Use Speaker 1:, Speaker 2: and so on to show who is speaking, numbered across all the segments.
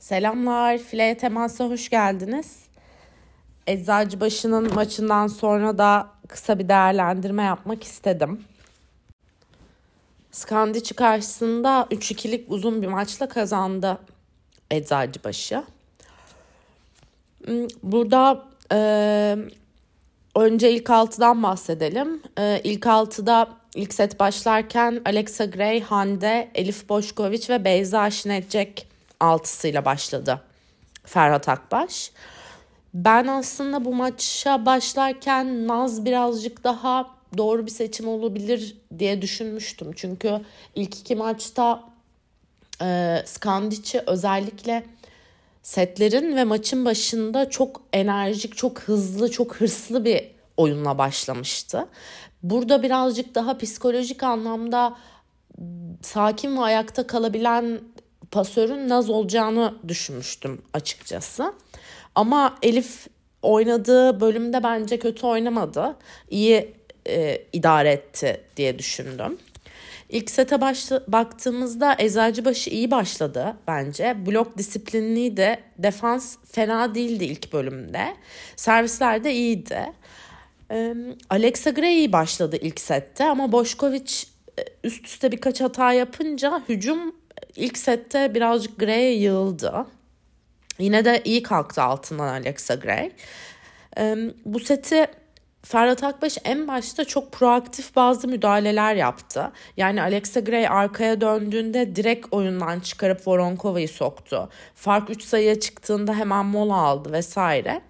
Speaker 1: Selamlar, Fileye Temas'a hoş geldiniz. Eczacıbaşı'nın maçından sonra da kısa bir değerlendirme yapmak istedim. Skandici karşısında 3-2'lik uzun bir maçla kazandı Eczacıbaşı. Hmm, burada e, önce ilk altıdan bahsedelim. E, ilk altıda ilk set başlarken Alexa Gray, Hande, Elif Boşkoviç ve Beyza Şinetcek altısıyla başladı Ferhat Akbaş. Ben aslında bu maça başlarken Naz birazcık daha doğru bir seçim olabilir diye düşünmüştüm. Çünkü ilk iki maçta e, Skandici özellikle setlerin ve maçın başında çok enerjik, çok hızlı, çok hırslı bir oyunla başlamıştı. Burada birazcık daha psikolojik anlamda sakin ve ayakta kalabilen pasörün Naz olacağını düşünmüştüm açıkçası. Ama Elif oynadığı bölümde bence kötü oynamadı. İyi e, idare etti diye düşündüm. İlk sete başla, baktığımızda Eczacıbaşı iyi başladı bence. Blok disiplinliydi. Defans fena değildi ilk bölümde. Servisler de iyiydi. Ee, Alexa Gray iyi başladı ilk sette ama Boşkoviç e, üst üste birkaç hata yapınca hücum ilk sette birazcık Gray'e yığıldı. Yine de iyi kalktı altından Alexa Gray. Ee, bu seti Ferhat Akbaş en başta çok proaktif bazı müdahaleler yaptı. Yani Alexa Gray arkaya döndüğünde direkt oyundan çıkarıp Voronkova'yı soktu. Fark 3 sayıya çıktığında hemen mola aldı vesaire.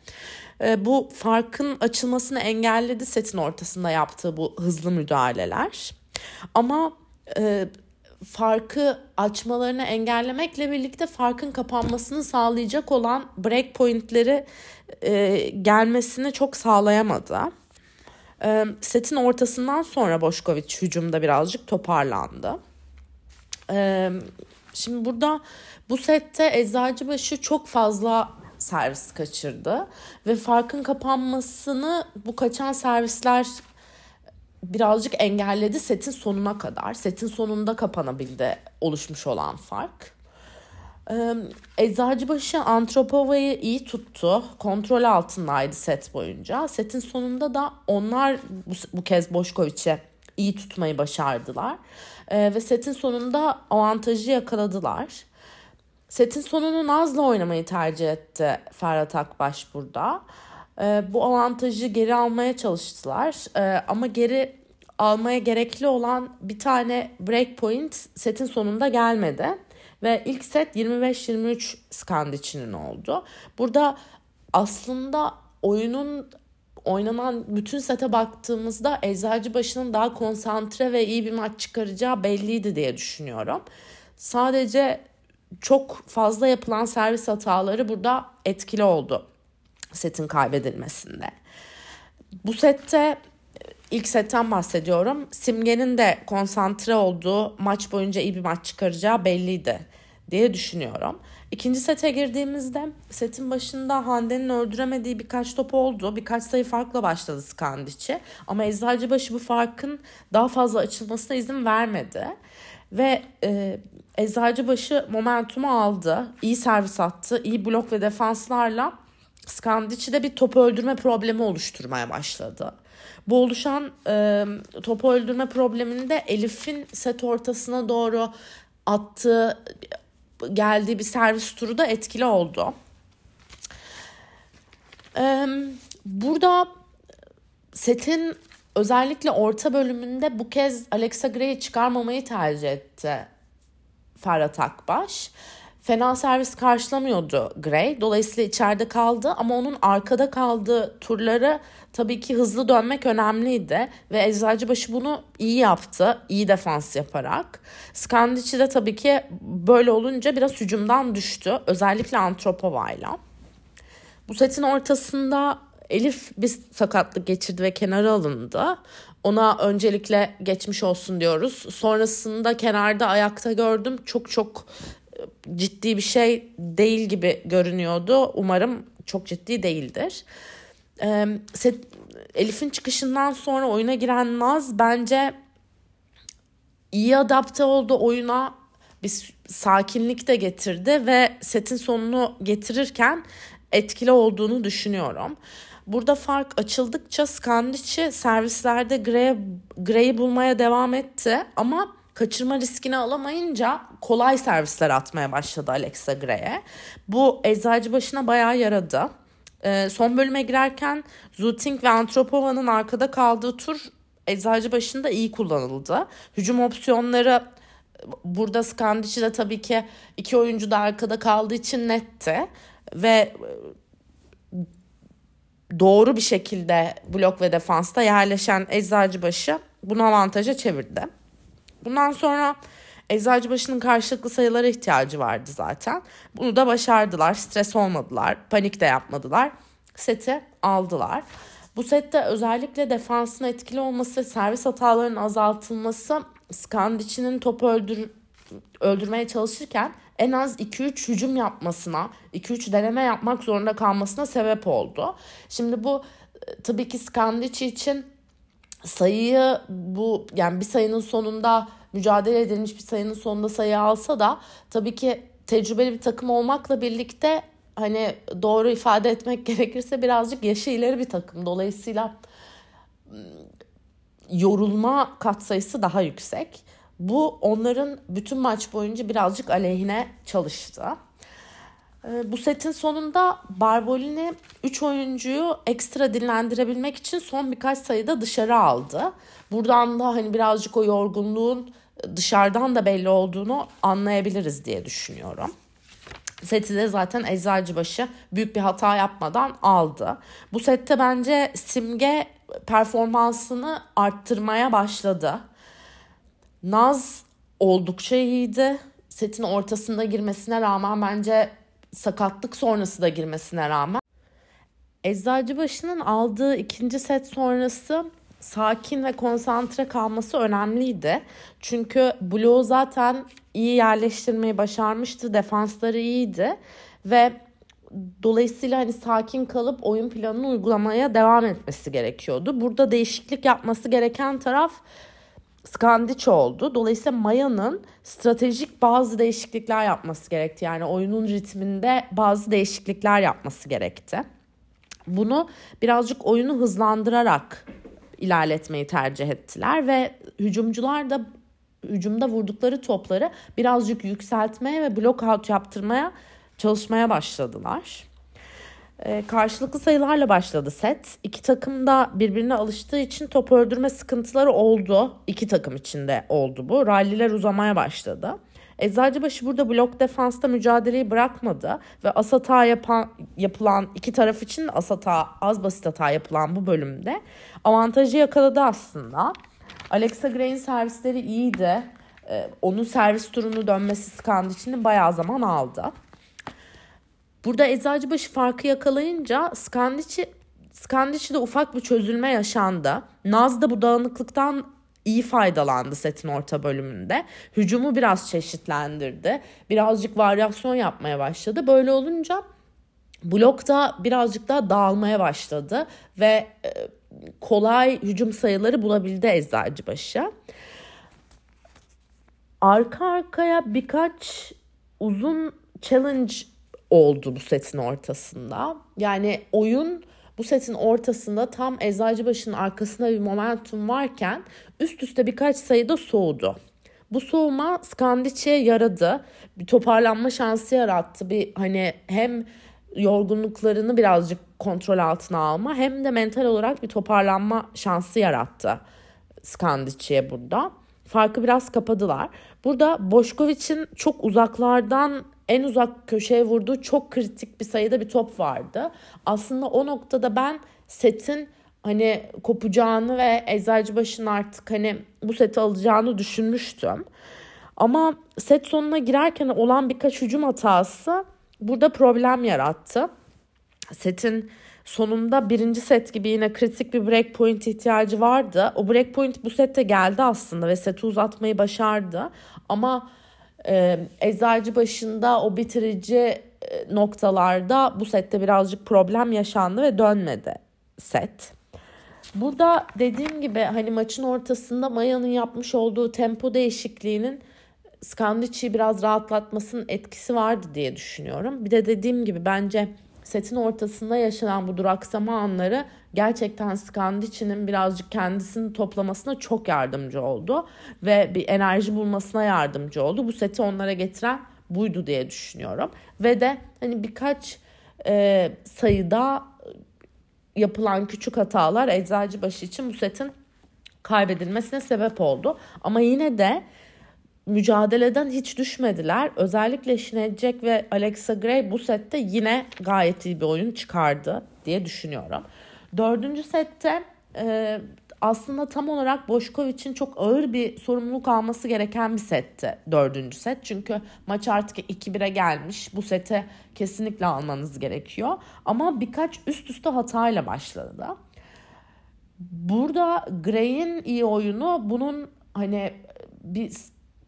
Speaker 1: Ee, bu farkın açılmasını engelledi setin ortasında yaptığı bu hızlı müdahaleler. Ama e, farkı açmalarını engellemekle birlikte farkın kapanmasını sağlayacak olan break pointleri e, gelmesini çok sağlayamadı. E, setin ortasından sonra Boşkoviç hücumda birazcık toparlandı. E, şimdi burada bu sette Eczacıbaşı çok fazla servis kaçırdı ve farkın kapanmasını bu kaçan servisler birazcık engelledi setin sonuna kadar. Setin sonunda kapanabildi oluşmuş olan fark. Eczacıbaşı Antropova'yı iyi tuttu. Kontrol altındaydı set boyunca. Setin sonunda da onlar bu, bu kez Boşkoviç'e iyi tutmayı başardılar. Ve setin sonunda avantajı yakaladılar. Setin sonunu Naz'la oynamayı tercih etti Ferhat Akbaş burada. Ee, bu avantajı geri almaya çalıştılar. Ee, ama geri almaya gerekli olan bir tane break point setin sonunda gelmedi. Ve ilk set 25-23 Skandic'inin oldu. Burada aslında oyunun oynanan bütün sete baktığımızda Eczacıbaşı'nın daha konsantre ve iyi bir maç çıkaracağı belliydi diye düşünüyorum. Sadece çok fazla yapılan servis hataları burada etkili oldu setin kaybedilmesinde. Bu sette ilk setten bahsediyorum. Simge'nin de konsantre olduğu maç boyunca iyi bir maç çıkaracağı belliydi diye düşünüyorum. İkinci sete girdiğimizde setin başında Hande'nin öldüremediği birkaç top oldu. Birkaç sayı farkla başladı Skandiç'i. Ama Eczacıbaşı bu farkın daha fazla açılmasına izin vermedi. Ve e, Eczacıbaşı momentumu aldı. İyi servis attı. iyi blok ve defanslarla Skandiç'de bir top öldürme problemi oluşturmaya başladı. Bu oluşan e, topu öldürme probleminde Elif'in set ortasına doğru attığı geldiği bir servis turu da etkili oldu. E, burada setin özellikle orta bölümünde bu kez Alexa Gray'i çıkarmamayı tercih etti Ferhat Akbaş fena servis karşılamıyordu Gray. Dolayısıyla içeride kaldı ama onun arkada kaldığı turları tabii ki hızlı dönmek önemliydi. Ve Eczacıbaşı bunu iyi yaptı. iyi defans yaparak. Skandici de tabii ki böyle olunca biraz hücumdan düştü. Özellikle Antropova'yla. Bu setin ortasında Elif bir sakatlık geçirdi ve kenara alındı. Ona öncelikle geçmiş olsun diyoruz. Sonrasında kenarda ayakta gördüm. Çok çok ciddi bir şey değil gibi görünüyordu. Umarım çok ciddi değildir. Ee, Elif'in çıkışından sonra oyuna giren Naz bence iyi adapte oldu oyuna. bir sakinlik de getirdi ve setin sonunu getirirken etkili olduğunu düşünüyorum. Burada fark açıldıkça Skandici servislerde Gray'i Gray bulmaya devam etti ama kaçırma riskini alamayınca kolay servisler atmaya başladı Alexa Gray'e. Bu eczacı başına bayağı yaradı. Ee, son bölüme girerken Zuting ve Antropova'nın arkada kaldığı tur eczacı başında iyi kullanıldı. Hücum opsiyonları burada Skandici de tabii ki iki oyuncu da arkada kaldığı için netti. Ve doğru bir şekilde blok ve defansta yerleşen Eczacıbaşı bunu avantaja çevirdi. Bundan sonra Eczacıbaşı'nın karşılıklı sayılara ihtiyacı vardı zaten. Bunu da başardılar. Stres olmadılar. Panik de yapmadılar. Seti aldılar. Bu sette özellikle defansın etkili olması, servis hatalarının azaltılması Skandic'in topu öldür öldürmeye çalışırken en az 2-3 hücum yapmasına, 2-3 deneme yapmak zorunda kalmasına sebep oldu. Şimdi bu e, tabii ki Skandici için sayıyı bu yani bir sayının sonunda mücadele edilmiş bir sayının sonunda sayı alsa da tabii ki tecrübeli bir takım olmakla birlikte hani doğru ifade etmek gerekirse birazcık yaşı ileri bir takım. Dolayısıyla yorulma katsayısı daha yüksek. Bu onların bütün maç boyunca birazcık aleyhine çalıştı. Ee, bu setin sonunda Barbolini 3 oyuncuyu ekstra dinlendirebilmek için son birkaç sayıda dışarı aldı. Buradan da hani birazcık o yorgunluğun dışarıdan da belli olduğunu anlayabiliriz diye düşünüyorum. Seti de zaten Eczacıbaşı büyük bir hata yapmadan aldı. Bu sette bence Simge performansını arttırmaya başladı. Naz oldukça iyiydi. Setin ortasında girmesine rağmen bence sakatlık sonrası da girmesine rağmen Eczacıbaşı'nın aldığı ikinci set sonrası sakin ve konsantre kalması önemliydi. Çünkü bloğu zaten iyi yerleştirmeyi başarmıştı. Defansları iyiydi ve dolayısıyla hani sakin kalıp oyun planını uygulamaya devam etmesi gerekiyordu. Burada değişiklik yapması gereken taraf Skandiç oldu. Dolayısıyla Maya'nın stratejik bazı değişiklikler yapması gerekti. Yani oyunun ritminde bazı değişiklikler yapması gerekti. Bunu birazcık oyunu hızlandırarak ilerletmeyi tercih ettiler ve hücumcular da hücumda vurdukları topları birazcık yükseltmeye ve block out yaptırmaya çalışmaya başladılar. E, karşılıklı sayılarla başladı set. İki takım da birbirine alıştığı için top öldürme sıkıntıları oldu. İki takım içinde oldu bu. Ralliler uzamaya başladı. Eczacıbaşı burada blok defansta mücadeleyi bırakmadı ve as hata yapan, yapılan iki taraf için de as hata, az basit hata yapılan bu bölümde avantajı yakaladı aslında. Alexa Gray'in servisleri iyiydi. Ee, onun servis turunu dönmesi Skand için bayağı zaman aldı. Burada Eczacıbaşı farkı yakalayınca Skandiç'i Skandiç'de ufak bir çözülme yaşandı. Naz da bu dağınıklıktan iyi faydalandı setin orta bölümünde. Hücumu biraz çeşitlendirdi. Birazcık varyasyon yapmaya başladı. Böyle olunca blok da birazcık daha dağılmaya başladı ve e, kolay hücum sayıları bulabildi Eczacıbaşı. Arka arkaya birkaç uzun challenge oldu bu setin ortasında. Yani oyun bu setin ortasında tam Eczacıbaşı'nın arkasında bir momentum varken üst üste birkaç sayıda soğudu. Bu soğuma Skandic'e yaradı. Bir toparlanma şansı yarattı. Bir hani hem yorgunluklarını birazcık kontrol altına alma hem de mental olarak bir toparlanma şansı yarattı Skandic'e burada. Farkı biraz kapadılar. Burada Boşkoviç'in çok uzaklardan en uzak köşeye vurduğu çok kritik bir sayıda bir top vardı. Aslında o noktada ben setin hani kopacağını ve Eczacıbaşı'nın artık hani bu seti alacağını düşünmüştüm. Ama set sonuna girerken olan birkaç hücum hatası burada problem yarattı. Setin sonunda birinci set gibi yine kritik bir break point ihtiyacı vardı. O break point bu sette geldi aslında ve seti uzatmayı başardı. Ama e, eczacı başında o bitirici e, noktalarda bu sette birazcık problem yaşandı ve dönmedi set. Burada dediğim gibi hani maçın ortasında Maya'nın yapmış olduğu tempo değişikliğinin Skandic'i biraz rahatlatmasının etkisi vardı diye düşünüyorum. Bir de dediğim gibi bence setin ortasında yaşanan bu duraksama anları gerçekten Skandic'i'nin birazcık kendisini toplamasına çok yardımcı oldu. Ve bir enerji bulmasına yardımcı oldu. Bu seti onlara getiren buydu diye düşünüyorum. Ve de hani birkaç e, sayıda yapılan küçük hatalar Eczacıbaşı için bu setin kaybedilmesine sebep oldu. Ama yine de mücadeleden hiç düşmediler. Özellikle Jack ve Alexa Gray bu sette yine gayet iyi bir oyun çıkardı diye düşünüyorum. Dördüncü sette e, aslında tam olarak Boşkoviç'in çok ağır bir sorumluluk alması gereken bir setti dördüncü set. Çünkü maç artık 2-1'e gelmiş. Bu sete kesinlikle almanız gerekiyor. Ama birkaç üst üste hatayla başladı. Burada Gray'in iyi oyunu bunun hani bir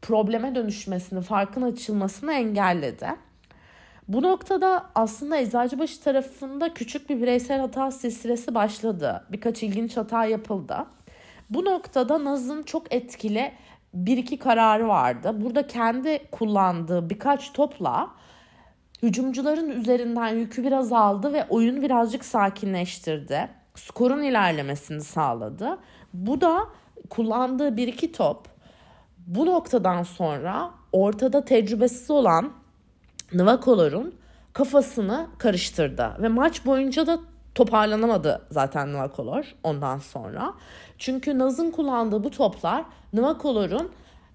Speaker 1: probleme dönüşmesini, farkın açılmasını engelledi. Bu noktada aslında Eczacıbaşı tarafında küçük bir bireysel hata silsilesi başladı. Birkaç ilginç hata yapıldı. Bu noktada Naz'ın çok etkili bir iki kararı vardı. Burada kendi kullandığı birkaç topla hücumcuların üzerinden yükü biraz aldı ve oyunu birazcık sakinleştirdi. Skorun ilerlemesini sağladı. Bu da kullandığı bir iki top bu noktadan sonra ortada tecrübesiz olan Nvakolor'un kafasını karıştırdı ve maç boyunca da toparlanamadı zaten Nvakolor ondan sonra. Çünkü Naz'ın kullandığı bu toplar Nvakolor'un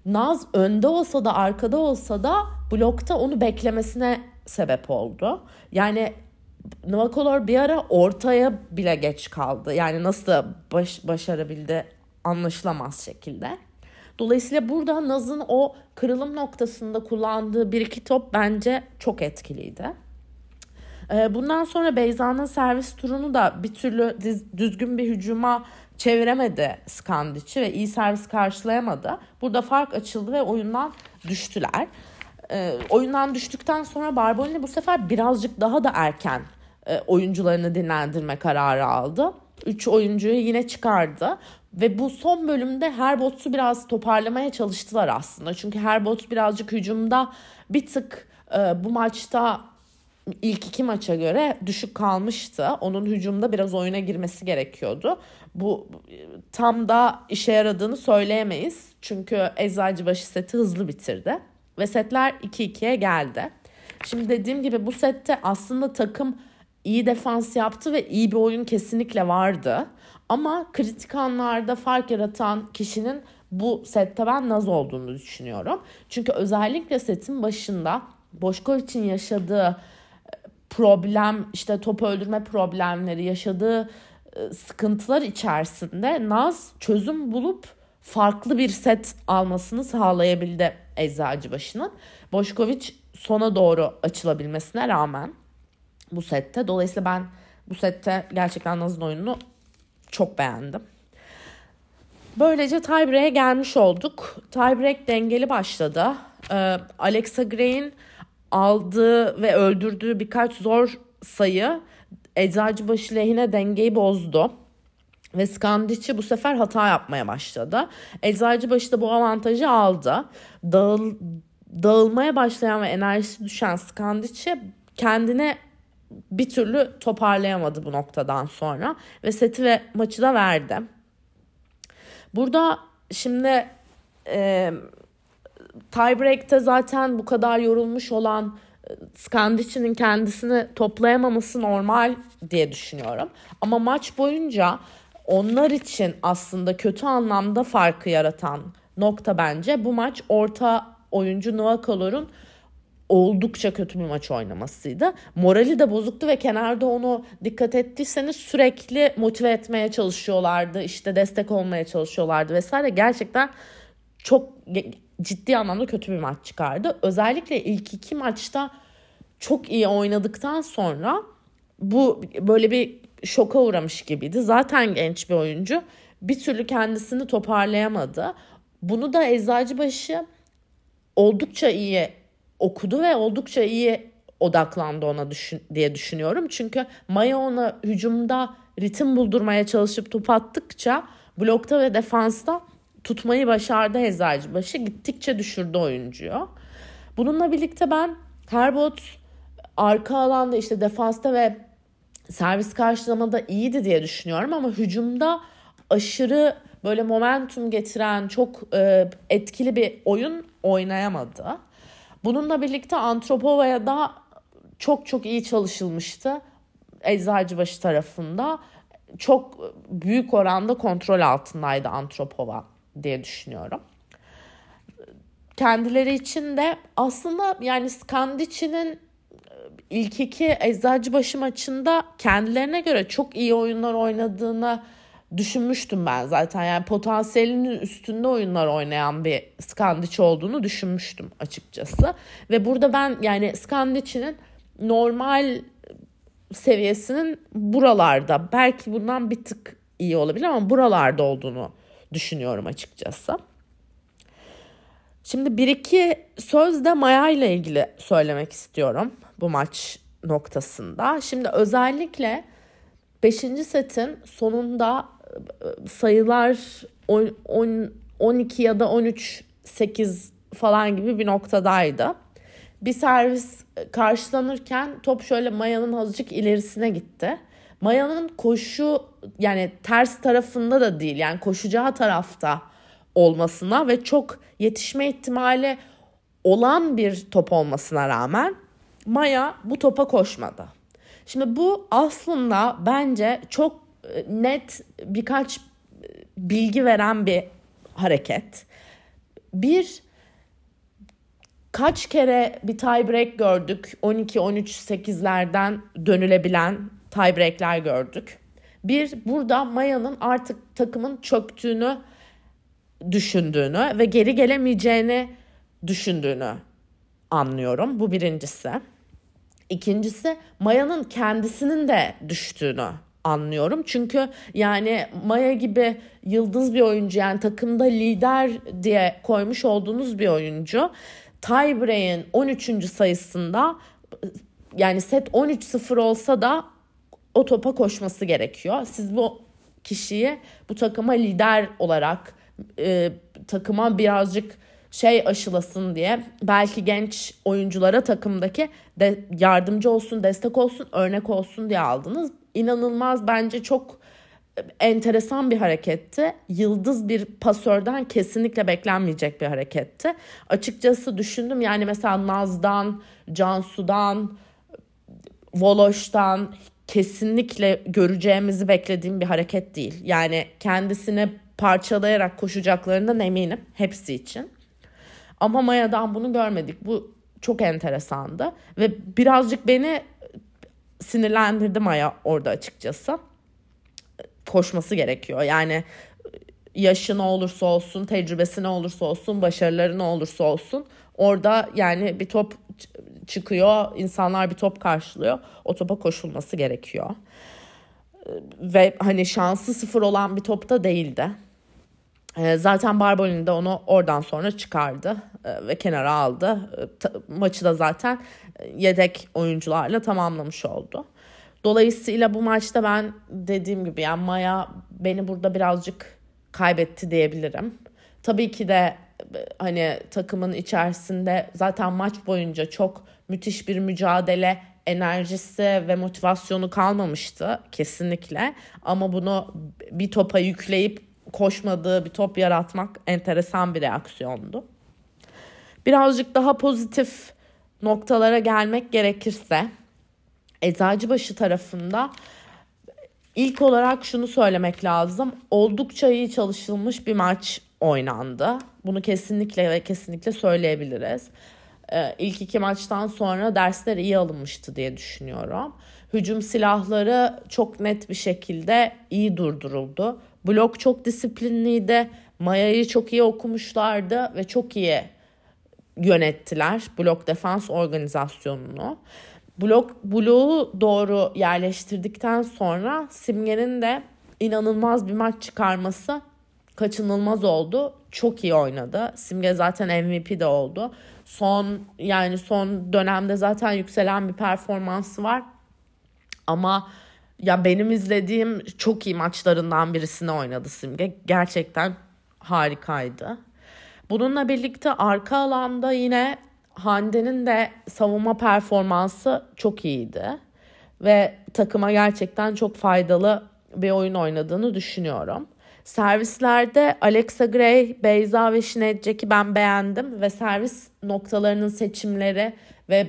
Speaker 1: Naz önde olsa da arkada olsa da blokta onu beklemesine sebep oldu. Yani Nvakolor bir ara ortaya bile geç kaldı. Yani nasıl baş, başarabildi anlaşılamaz şekilde. Dolayısıyla burada Naz'ın o kırılım noktasında kullandığı bir iki top bence çok etkiliydi. Ee, bundan sonra Beyza'nın servis turunu da bir türlü düzgün bir hücuma çeviremedi Skandic'i ve iyi servis karşılayamadı. Burada fark açıldı ve oyundan düştüler. E, oyundan düştükten sonra Barbolini bu sefer birazcık daha da erken e, oyuncularını dinlendirme kararı aldı. 3 oyuncuyu yine çıkardı. Ve bu son bölümde Herbots'u biraz toparlamaya çalıştılar aslında. Çünkü Herbots birazcık hücumda bir tık e, bu maçta ilk iki maça göre düşük kalmıştı. Onun hücumda biraz oyuna girmesi gerekiyordu. Bu tam da işe yaradığını söyleyemeyiz. Çünkü Eczacıbaşı seti hızlı bitirdi. Ve setler 2-2'ye geldi. Şimdi dediğim gibi bu sette aslında takım iyi defans yaptı ve iyi bir oyun kesinlikle vardı. Ama kritik anlarda fark yaratan kişinin bu sette ben Naz olduğunu düşünüyorum. Çünkü özellikle setin başında Boşkoviç'in yaşadığı e, problem işte top öldürme problemleri yaşadığı e, sıkıntılar içerisinde Naz çözüm bulup farklı bir set almasını sağlayabildi Eczacıbaşı'nın. Boşkoviç sona doğru açılabilmesine rağmen bu sette. Dolayısıyla ben bu sette gerçekten Naz'ın oyununu çok beğendim. Böylece tiebreak'e gelmiş olduk. Tiebreak dengeli başladı. Ee, Alexa Gray'in aldığı ve öldürdüğü birkaç zor sayı Eczacıbaşı lehine dengeyi bozdu. Ve Skandici bu sefer hata yapmaya başladı. Eczacıbaşı da bu avantajı aldı. Dağıl, dağılmaya başlayan ve enerjisi düşen Skandici kendine bir türlü toparlayamadı bu noktadan sonra ve seti ve maçı da verdi. Burada şimdi e, tiebreak'te zaten bu kadar yorulmuş olan e, Skandic'in kendisini toplayamaması normal diye düşünüyorum. Ama maç boyunca onlar için aslında kötü anlamda farkı yaratan nokta bence bu maç orta oyuncu Noah Kalor'un oldukça kötü bir maç oynamasıydı. Morali de bozuktu ve kenarda onu dikkat ettiyseniz sürekli motive etmeye çalışıyorlardı. İşte destek olmaya çalışıyorlardı vesaire. Gerçekten çok ciddi anlamda kötü bir maç çıkardı. Özellikle ilk iki maçta çok iyi oynadıktan sonra bu böyle bir şoka uğramış gibiydi. Zaten genç bir oyuncu. Bir türlü kendisini toparlayamadı. Bunu da Eczacıbaşı oldukça iyi okudu ve oldukça iyi odaklandı ona düşün, diye düşünüyorum. Çünkü Maya ona hücumda ritim buldurmaya çalışıp top attıkça blokta ve defansta tutmayı başardı Eczacıbaşı. Gittikçe düşürdü oyuncuyu. Bununla birlikte ben Herbot arka alanda işte defansta ve servis karşılamada iyiydi diye düşünüyorum ama hücumda aşırı böyle momentum getiren çok e, etkili bir oyun oynayamadı. Bununla birlikte Antropova'ya da çok çok iyi çalışılmıştı. Eczacıbaşı tarafında çok büyük oranda kontrol altındaydı Antropova diye düşünüyorum. Kendileri için de aslında yani Skandici'nin ilk iki Eczacıbaşı maçında kendilerine göre çok iyi oyunlar oynadığını düşünmüştüm ben zaten. Yani potansiyelinin üstünde oyunlar oynayan bir Skandiç olduğunu düşünmüştüm açıkçası. Ve burada ben yani Skandiç'in normal seviyesinin buralarda belki bundan bir tık iyi olabilir ama buralarda olduğunu düşünüyorum açıkçası. Şimdi bir iki söz de Maya ile ilgili söylemek istiyorum bu maç noktasında. Şimdi özellikle 5. setin sonunda sayılar 10, 10, 12 ya da 13 8 falan gibi bir noktadaydı. Bir servis karşılanırken top şöyle Maya'nın azıcık ilerisine gitti. Maya'nın koşu yani ters tarafında da değil yani koşacağı tarafta olmasına ve çok yetişme ihtimali olan bir top olmasına rağmen Maya bu topa koşmadı. Şimdi bu aslında bence çok net birkaç bilgi veren bir hareket. Bir kaç kere bir tie break gördük. 12 13 8'lerden dönülebilen tie break'ler gördük. Bir burada Maya'nın artık takımın çöktüğünü düşündüğünü ve geri gelemeyeceğini düşündüğünü anlıyorum. Bu birincisi. İkincisi Maya'nın kendisinin de düştüğünü anlıyorum. Çünkü yani Maya gibi yıldız bir oyuncu yani takımda lider diye koymuş olduğunuz bir oyuncu tiebreak'in 13. sayısında yani set 13-0 olsa da o topa koşması gerekiyor. Siz bu kişiyi bu takıma lider olarak e, takıma birazcık şey aşılasın diye belki genç oyunculara takımdaki de yardımcı olsun, destek olsun, örnek olsun diye aldınız. İnanılmaz bence çok enteresan bir hareketti. Yıldız bir pasörden kesinlikle beklenmeyecek bir hareketti. Açıkçası düşündüm yani mesela Naz'dan, Cansu'dan, Voloş'tan kesinlikle göreceğimizi beklediğim bir hareket değil. Yani kendisini parçalayarak koşacaklarından eminim hepsi için. Ama Maya'dan bunu görmedik. Bu çok enteresandı ve birazcık beni sinirlendirdi Maya orada açıkçası. Koşması gerekiyor. Yani yaşı ne olursa olsun, tecrübesi ne olursa olsun, başarıları ne olursa olsun orada yani bir top çıkıyor, insanlar bir top karşılıyor. O topa koşulması gerekiyor. Ve hani şansı sıfır olan bir topta değildi. Ee, zaten Barbolini de onu oradan sonra çıkardı ve kenara aldı. E, maçı da zaten e, yedek oyuncularla tamamlamış oldu. Dolayısıyla bu maçta ben dediğim gibi yani Maya beni burada birazcık kaybetti diyebilirim. Tabii ki de hani takımın içerisinde zaten maç boyunca çok müthiş bir mücadele enerjisi ve motivasyonu kalmamıştı kesinlikle. Ama bunu bir topa yükleyip koşmadığı bir top yaratmak enteresan bir reaksiyondu. Birazcık daha pozitif noktalara gelmek gerekirse Eczacıbaşı tarafında ilk olarak şunu söylemek lazım. Oldukça iyi çalışılmış bir maç oynandı. Bunu kesinlikle ve kesinlikle söyleyebiliriz. Ee, ilk iki maçtan sonra dersler iyi alınmıştı diye düşünüyorum. Hücum silahları çok net bir şekilde iyi durduruldu. Blok çok disiplinliydi. Maya'yı çok iyi okumuşlardı ve çok iyi yönettiler blok defans organizasyonunu. Blok bloğu doğru yerleştirdikten sonra Simge'nin de inanılmaz bir maç çıkarması kaçınılmaz oldu. Çok iyi oynadı. Simge zaten MVP de oldu. Son yani son dönemde zaten yükselen bir performansı var. Ama ya benim izlediğim çok iyi maçlarından birisini oynadı Simge. Gerçekten harikaydı. Bununla birlikte arka alanda yine Hande'nin de savunma performansı çok iyiydi. Ve takıma gerçekten çok faydalı bir oyun oynadığını düşünüyorum. Servislerde Alexa Gray, Beyza ve Şinecek'i ben beğendim ve servis noktalarının seçimleri ve e,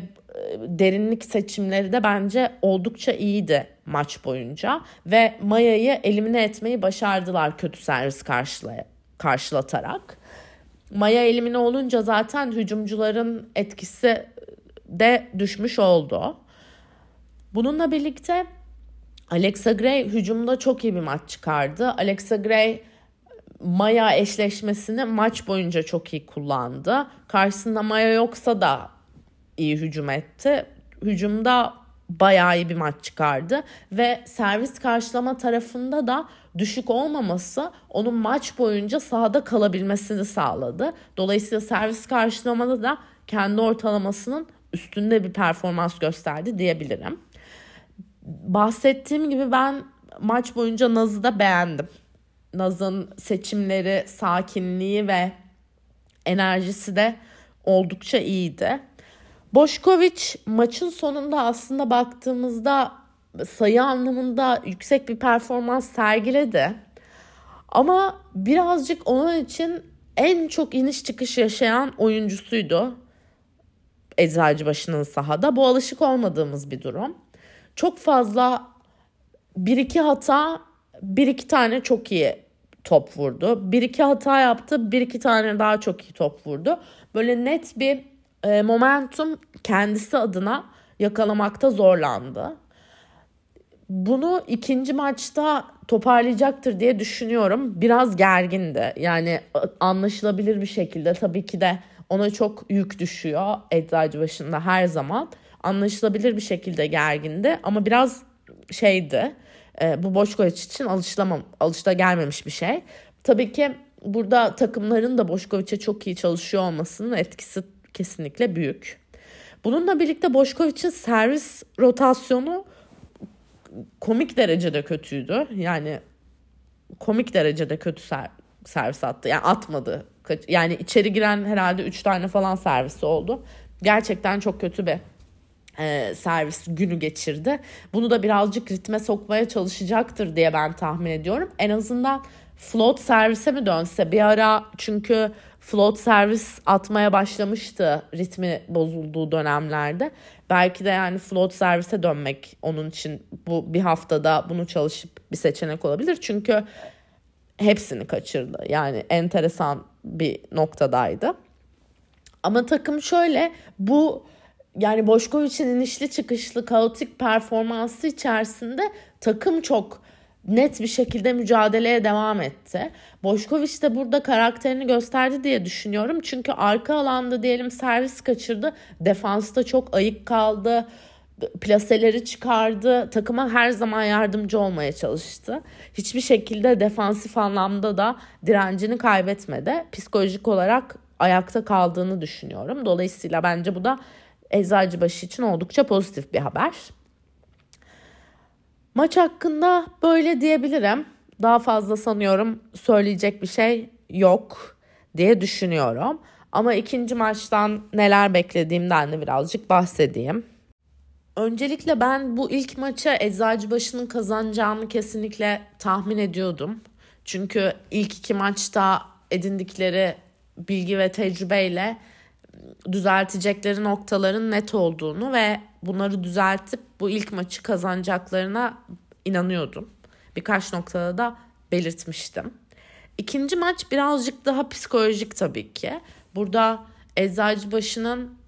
Speaker 1: derinlik seçimleri de bence oldukça iyiydi maç boyunca ve Maya'yı elimine etmeyi başardılar kötü servis karşılay karşılatarak. Maya elimine olunca zaten hücumcuların etkisi de düşmüş oldu. Bununla birlikte Alexa Gray hücumda çok iyi bir maç çıkardı. Alexa Gray Maya eşleşmesini maç boyunca çok iyi kullandı. Karşısında Maya yoksa da iyi hücum etti. Hücumda bayağı iyi bir maç çıkardı ve servis karşılama tarafında da düşük olmaması onun maç boyunca sahada kalabilmesini sağladı. Dolayısıyla servis karşılamada da kendi ortalamasının üstünde bir performans gösterdi diyebilirim. Bahsettiğim gibi ben maç boyunca Naz'ı da beğendim. Naz'ın seçimleri, sakinliği ve enerjisi de oldukça iyiydi. Boşkoviç maçın sonunda aslında baktığımızda sayı anlamında yüksek bir performans sergiledi. Ama birazcık onun için en çok iniş çıkış yaşayan oyuncusuydu. Eczacıbaşı'nın sahada. Bu alışık olmadığımız bir durum. Çok fazla bir iki hata, bir iki tane çok iyi top vurdu. Bir iki hata yaptı, bir iki tane daha çok iyi top vurdu. Böyle net bir e, momentum kendisi adına yakalamakta zorlandı. Bunu ikinci maçta toparlayacaktır diye düşünüyorum. Biraz gergindi. Yani anlaşılabilir bir şekilde tabii ki de ona çok yük düşüyor eczacı başında her zaman. Anlaşılabilir bir şekilde gergindi ama biraz şeydi. E, bu Boşkoviç için alışılamam, alışta gelmemiş bir şey. Tabii ki burada takımların da Boşkoviç'e çok iyi çalışıyor olmasının etkisi kesinlikle büyük. Bununla birlikte Boşkoviç'in servis rotasyonu komik derecede kötüydü. Yani komik derecede kötü ser, servis attı. Yani atmadı. Yani içeri giren herhalde 3 tane falan servisi oldu. Gerçekten çok kötü bir e, servis günü geçirdi. Bunu da birazcık ritme sokmaya çalışacaktır diye ben tahmin ediyorum. En azından float servise mi dönse bir ara çünkü float servis atmaya başlamıştı ritmi bozulduğu dönemlerde. Belki de yani float servise dönmek onun için bu bir haftada bunu çalışıp bir seçenek olabilir. Çünkü hepsini kaçırdı. Yani enteresan bir noktadaydı. Ama takım şöyle bu yani Boşkoviç'in inişli çıkışlı kaotik performansı içerisinde takım çok net bir şekilde mücadeleye devam etti. Boşkoviç de burada karakterini gösterdi diye düşünüyorum. Çünkü arka alanda diyelim servis kaçırdı. Defansta çok ayık kaldı. Plaseleri çıkardı. Takıma her zaman yardımcı olmaya çalıştı. Hiçbir şekilde defansif anlamda da direncini kaybetmedi. Psikolojik olarak ayakta kaldığını düşünüyorum. Dolayısıyla bence bu da Eczacıbaşı için oldukça pozitif bir haber. Maç hakkında böyle diyebilirim. Daha fazla sanıyorum söyleyecek bir şey yok diye düşünüyorum. Ama ikinci maçtan neler beklediğimden de birazcık bahsedeyim. Öncelikle ben bu ilk maça Eczacıbaşı'nın kazanacağını kesinlikle tahmin ediyordum. Çünkü ilk iki maçta edindikleri bilgi ve tecrübeyle düzeltecekleri noktaların net olduğunu ve bunları düzeltip bu ilk maçı kazanacaklarına inanıyordum. Birkaç noktada da belirtmiştim. İkinci maç birazcık daha psikolojik tabii ki. Burada Eczacıbaşı'nın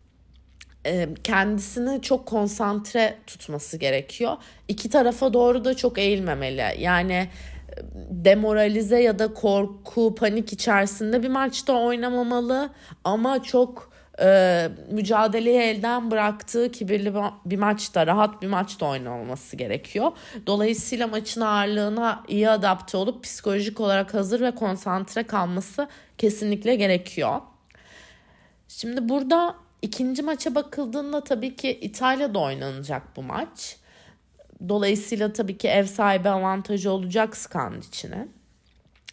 Speaker 1: e, kendisini çok konsantre tutması gerekiyor. İki tarafa doğru da çok eğilmemeli. Yani e, demoralize ya da korku, panik içerisinde bir maçta oynamamalı ama çok e, mücadeleyi elden bıraktığı kibirli bir maçta, rahat bir maçta oynanması gerekiyor. Dolayısıyla maçın ağırlığına iyi adapte olup psikolojik olarak hazır ve konsantre kalması kesinlikle gerekiyor. Şimdi burada ikinci maça bakıldığında tabii ki İtalya'da oynanacak bu maç. Dolayısıyla tabii ki ev sahibi avantajı olacak Skan içine.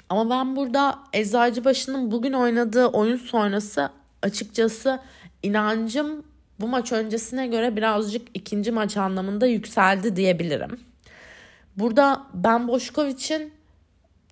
Speaker 1: Ama ben burada Eczacıbaşı'nın bugün oynadığı oyun sonrası açıkçası inancım bu maç öncesine göre birazcık ikinci maç anlamında yükseldi diyebilirim. Burada ben Boşkoviç'in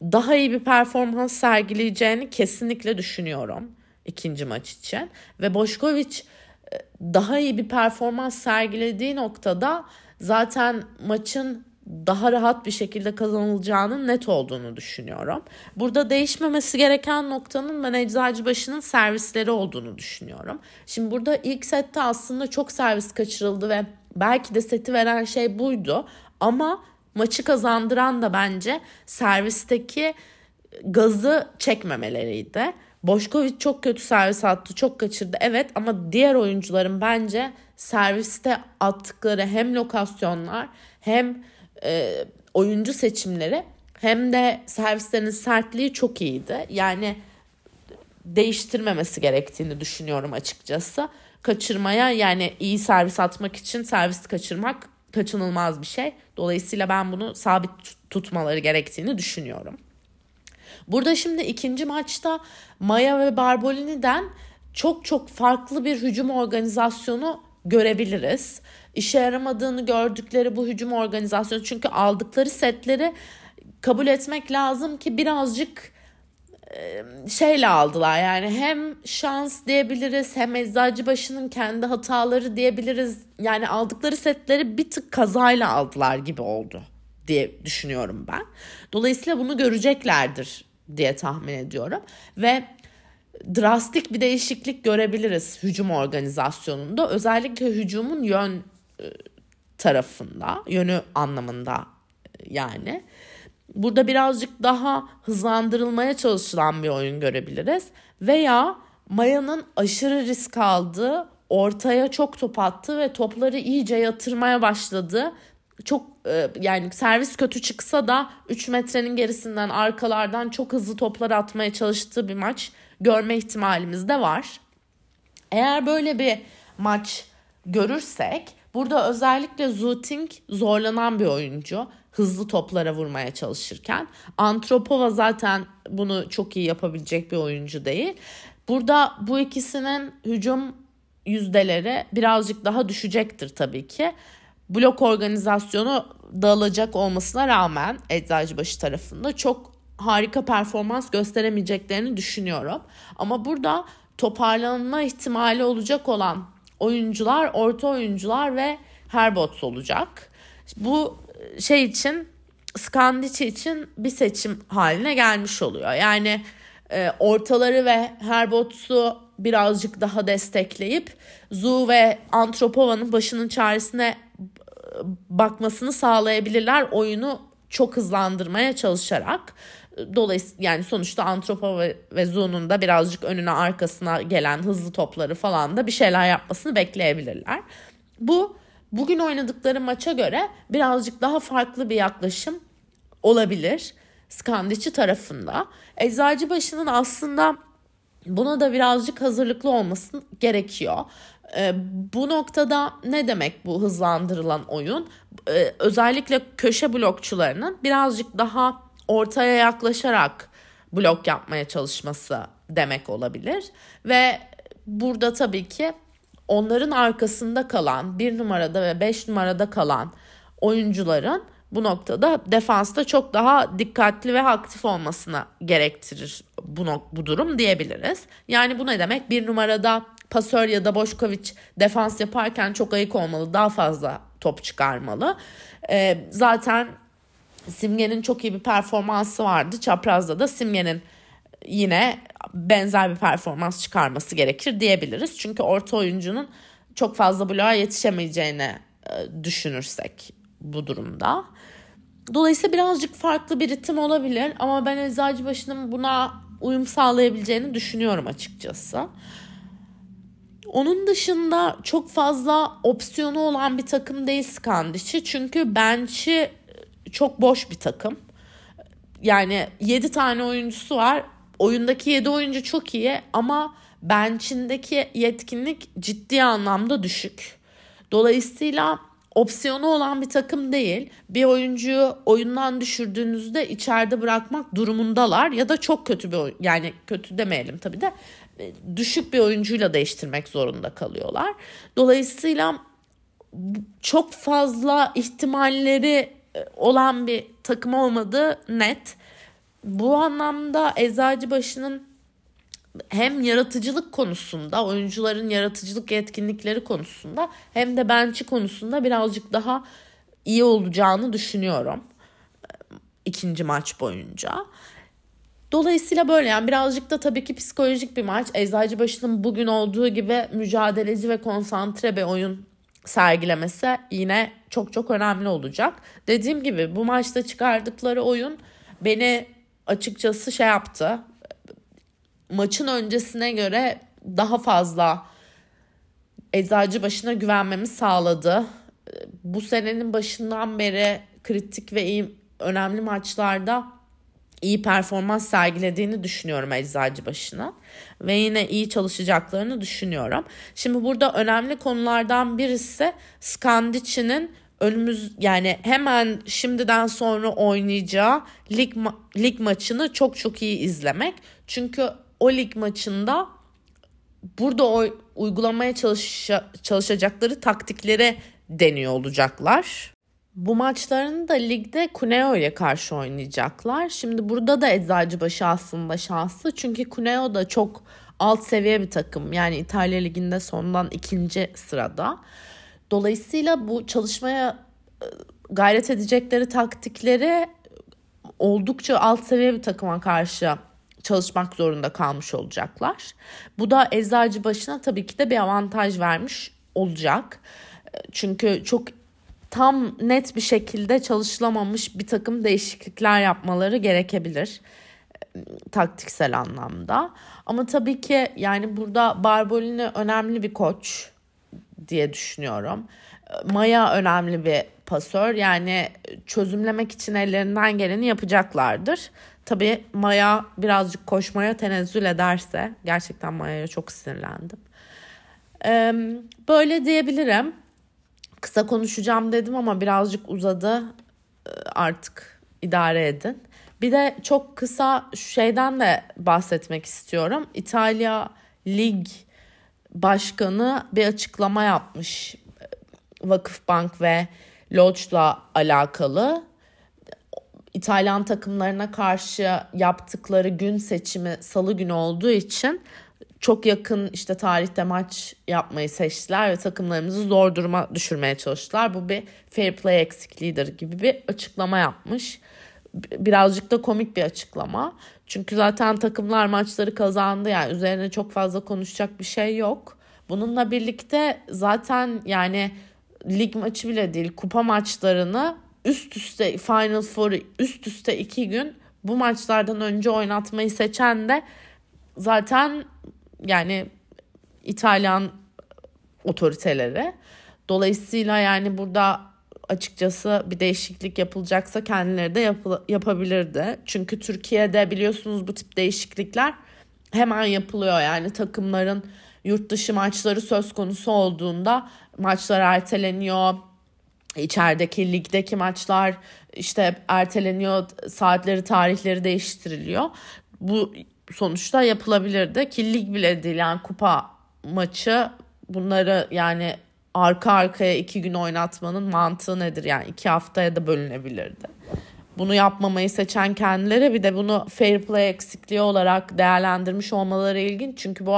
Speaker 1: daha iyi bir performans sergileyeceğini kesinlikle düşünüyorum ikinci maç için. Ve Boşkoviç e, daha iyi bir performans sergilediği noktada zaten maçın daha rahat bir şekilde kazanılacağının net olduğunu düşünüyorum. Burada değişmemesi gereken noktanın ben Eczacıbaşı'nın servisleri olduğunu düşünüyorum. Şimdi burada ilk sette aslında çok servis kaçırıldı ve belki de seti veren şey buydu. Ama maçı kazandıran da bence servisteki gazı çekmemeleriydi. Boşkoviç çok kötü servis attı, çok kaçırdı. Evet ama diğer oyuncuların bence serviste attıkları hem lokasyonlar hem e, oyuncu seçimleri hem de servislerin sertliği çok iyiydi. Yani değiştirmemesi gerektiğini düşünüyorum açıkçası. Kaçırmaya yani iyi servis atmak için servis kaçırmak kaçınılmaz bir şey. Dolayısıyla ben bunu sabit tutmaları gerektiğini düşünüyorum. Burada şimdi ikinci maçta Maya ve Barbolini'den çok çok farklı bir hücum organizasyonu görebiliriz. İşe yaramadığını gördükleri bu hücum organizasyonu çünkü aldıkları setleri kabul etmek lazım ki birazcık şeyle aldılar yani hem şans diyebiliriz hem Eczacıbaşı'nın kendi hataları diyebiliriz. Yani aldıkları setleri bir tık kazayla aldılar gibi oldu diye düşünüyorum ben. Dolayısıyla bunu göreceklerdir diye tahmin ediyorum ve drastik bir değişiklik görebiliriz hücum organizasyonunda. Özellikle hücumun yön tarafında, yönü anlamında yani. Burada birazcık daha hızlandırılmaya çalışılan bir oyun görebiliriz. Veya Maya'nın aşırı risk aldığı, ortaya çok top attı ve topları iyice yatırmaya başladı. Çok e, yani servis kötü çıksa da 3 metrenin gerisinden arkalardan çok hızlı toplar atmaya çalıştığı bir maç görme ihtimalimiz de var. Eğer böyle bir maç görürsek burada özellikle Zuting zorlanan bir oyuncu hızlı toplara vurmaya çalışırken. Antropova zaten bunu çok iyi yapabilecek bir oyuncu değil. Burada bu ikisinin hücum yüzdeleri birazcık daha düşecektir tabii ki. Blok organizasyonu dağılacak olmasına rağmen Eczacıbaşı tarafında çok harika performans gösteremeyeceklerini düşünüyorum. Ama burada toparlanma ihtimali olacak olan oyuncular, orta oyuncular ve Herbots olacak. Bu şey için Skandici için bir seçim haline gelmiş oluyor. Yani e, ortaları ve Herbots'u birazcık daha destekleyip Zu ve Antropova'nın başının çaresine bakmasını sağlayabilirler oyunu çok hızlandırmaya çalışarak. Dolayısıyla yani sonuçta Antropova ve Zu'nun da birazcık önüne arkasına gelen hızlı topları falan da bir şeyler yapmasını bekleyebilirler. Bu bugün oynadıkları maça göre birazcık daha farklı bir yaklaşım olabilir Skandici tarafında. Eczacıbaşı'nın aslında buna da birazcık hazırlıklı olması gerekiyor. Ee, bu noktada ne demek bu hızlandırılan oyun? Ee, özellikle köşe blokçularının birazcık daha ortaya yaklaşarak blok yapmaya çalışması demek olabilir. Ve burada tabii ki onların arkasında kalan bir numarada ve beş numarada kalan oyuncuların bu noktada defansta çok daha dikkatli ve aktif olmasına gerektirir bu, bu durum diyebiliriz. Yani bu ne demek? Bir numarada pasör ya da Boşkoviç defans yaparken çok ayık olmalı, daha fazla top çıkarmalı. Ee, zaten Simge'nin çok iyi bir performansı vardı. Çapraz'da da Simge'nin yine benzer bir performans çıkarması gerekir diyebiliriz. Çünkü orta oyuncunun çok fazla bloğa yetişemeyeceğini e, düşünürsek bu durumda. Dolayısıyla birazcık farklı bir ritim olabilir ama ben Eczacıbaşı'nın buna uyum sağlayabileceğini düşünüyorum açıkçası. Onun dışında çok fazla opsiyonu olan bir takım değil Skandiş'i. Çünkü bench'i çok boş bir takım. Yani 7 tane oyuncusu var. Oyundaki 7 oyuncu çok iyi ama bench'indeki yetkinlik ciddi anlamda düşük. Dolayısıyla opsiyonu olan bir takım değil. Bir oyuncuyu oyundan düşürdüğünüzde içeride bırakmak durumundalar ya da çok kötü bir yani kötü demeyelim tabii de düşük bir oyuncuyla değiştirmek zorunda kalıyorlar. Dolayısıyla çok fazla ihtimalleri olan bir takım olmadığı net. Bu anlamda Eczacıbaşı'nın hem yaratıcılık konusunda, oyuncuların yaratıcılık yetkinlikleri konusunda hem de bench'i konusunda birazcık daha iyi olacağını düşünüyorum ikinci maç boyunca. Dolayısıyla böyle yani birazcık da tabii ki psikolojik bir maç. Eczacıbaşı'nın bugün olduğu gibi mücadeleci ve konsantre bir oyun sergilemesi yine çok çok önemli olacak. Dediğim gibi bu maçta çıkardıkları oyun beni açıkçası şey yaptı maçın öncesine göre daha fazla eczacı başına güvenmemi sağladı. Bu senenin başından beri kritik ve iyi önemli maçlarda iyi performans sergilediğini düşünüyorum eczacı başına ve yine iyi çalışacaklarını düşünüyorum. Şimdi burada önemli konulardan birisi Skandici'nin önümüz yani hemen şimdiden sonra oynayacağı lig ma- lig maçını çok çok iyi izlemek. Çünkü o lig maçında burada o uygulamaya çalış çalışacakları taktikleri deniyor olacaklar. Bu maçlarını da ligde Cuneo ile karşı oynayacaklar. Şimdi burada da Eczacıbaşı aslında şanslı. Çünkü Cuneo da çok alt seviye bir takım. Yani İtalya Ligi'nde sondan ikinci sırada. Dolayısıyla bu çalışmaya e, gayret edecekleri taktikleri oldukça alt seviye bir takıma karşı çalışmak zorunda kalmış olacaklar. Bu da eczacı başına tabii ki de bir avantaj vermiş olacak. Çünkü çok tam net bir şekilde çalışılamamış bir takım değişiklikler yapmaları gerekebilir taktiksel anlamda. Ama tabii ki yani burada Barbolini önemli bir koç diye düşünüyorum. Maya önemli bir pasör yani çözümlemek için ellerinden geleni yapacaklardır. Tabii Maya birazcık koşmaya tenezzül ederse gerçekten Maya'ya çok sinirlendim. Böyle diyebilirim. Kısa konuşacağım dedim ama birazcık uzadı. Ee, artık idare edin. Bir de çok kısa şeyden de bahsetmek istiyorum. İtalya Lig Başkanı bir açıklama yapmış. Vakıfbank ve Lodge'la alakalı. İtalyan takımlarına karşı yaptıkları gün seçimi salı günü olduğu için çok yakın işte tarihte maç yapmayı seçtiler ve takımlarımızı zor duruma düşürmeye çalıştılar. Bu bir fair play eksikliğidir gibi bir açıklama yapmış. Birazcık da komik bir açıklama. Çünkü zaten takımlar maçları kazandı yani üzerine çok fazla konuşacak bir şey yok. Bununla birlikte zaten yani lig maçı bile değil kupa maçlarını üst üste Final Four üst üste iki gün bu maçlardan önce oynatmayı seçen de zaten yani İtalyan otoriteleri. Dolayısıyla yani burada açıkçası bir değişiklik yapılacaksa kendileri de yap- yapabilirdi. Çünkü Türkiye'de biliyorsunuz bu tip değişiklikler hemen yapılıyor. Yani takımların yurt dışı maçları söz konusu olduğunda maçlar erteleniyor İçerideki ligdeki maçlar işte erteleniyor, saatleri, tarihleri değiştiriliyor. Bu sonuçta yapılabilirdi ki bile değil yani kupa maçı bunları yani arka arkaya iki gün oynatmanın mantığı nedir? Yani iki haftaya da bölünebilirdi. Bunu yapmamayı seçen kendileri bir de bunu fair play eksikliği olarak değerlendirmiş olmaları ilginç. Çünkü bu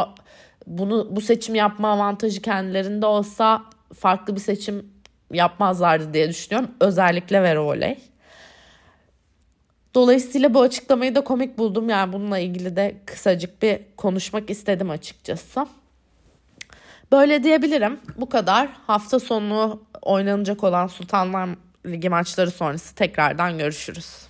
Speaker 1: bunu bu seçim yapma avantajı kendilerinde olsa farklı bir seçim yapmazlardı diye düşünüyorum. Özellikle Veroley. Dolayısıyla bu açıklamayı da komik buldum. Yani bununla ilgili de kısacık bir konuşmak istedim açıkçası. Böyle diyebilirim. Bu kadar. Hafta sonu oynanacak olan Sultanlar Ligi maçları sonrası tekrardan görüşürüz.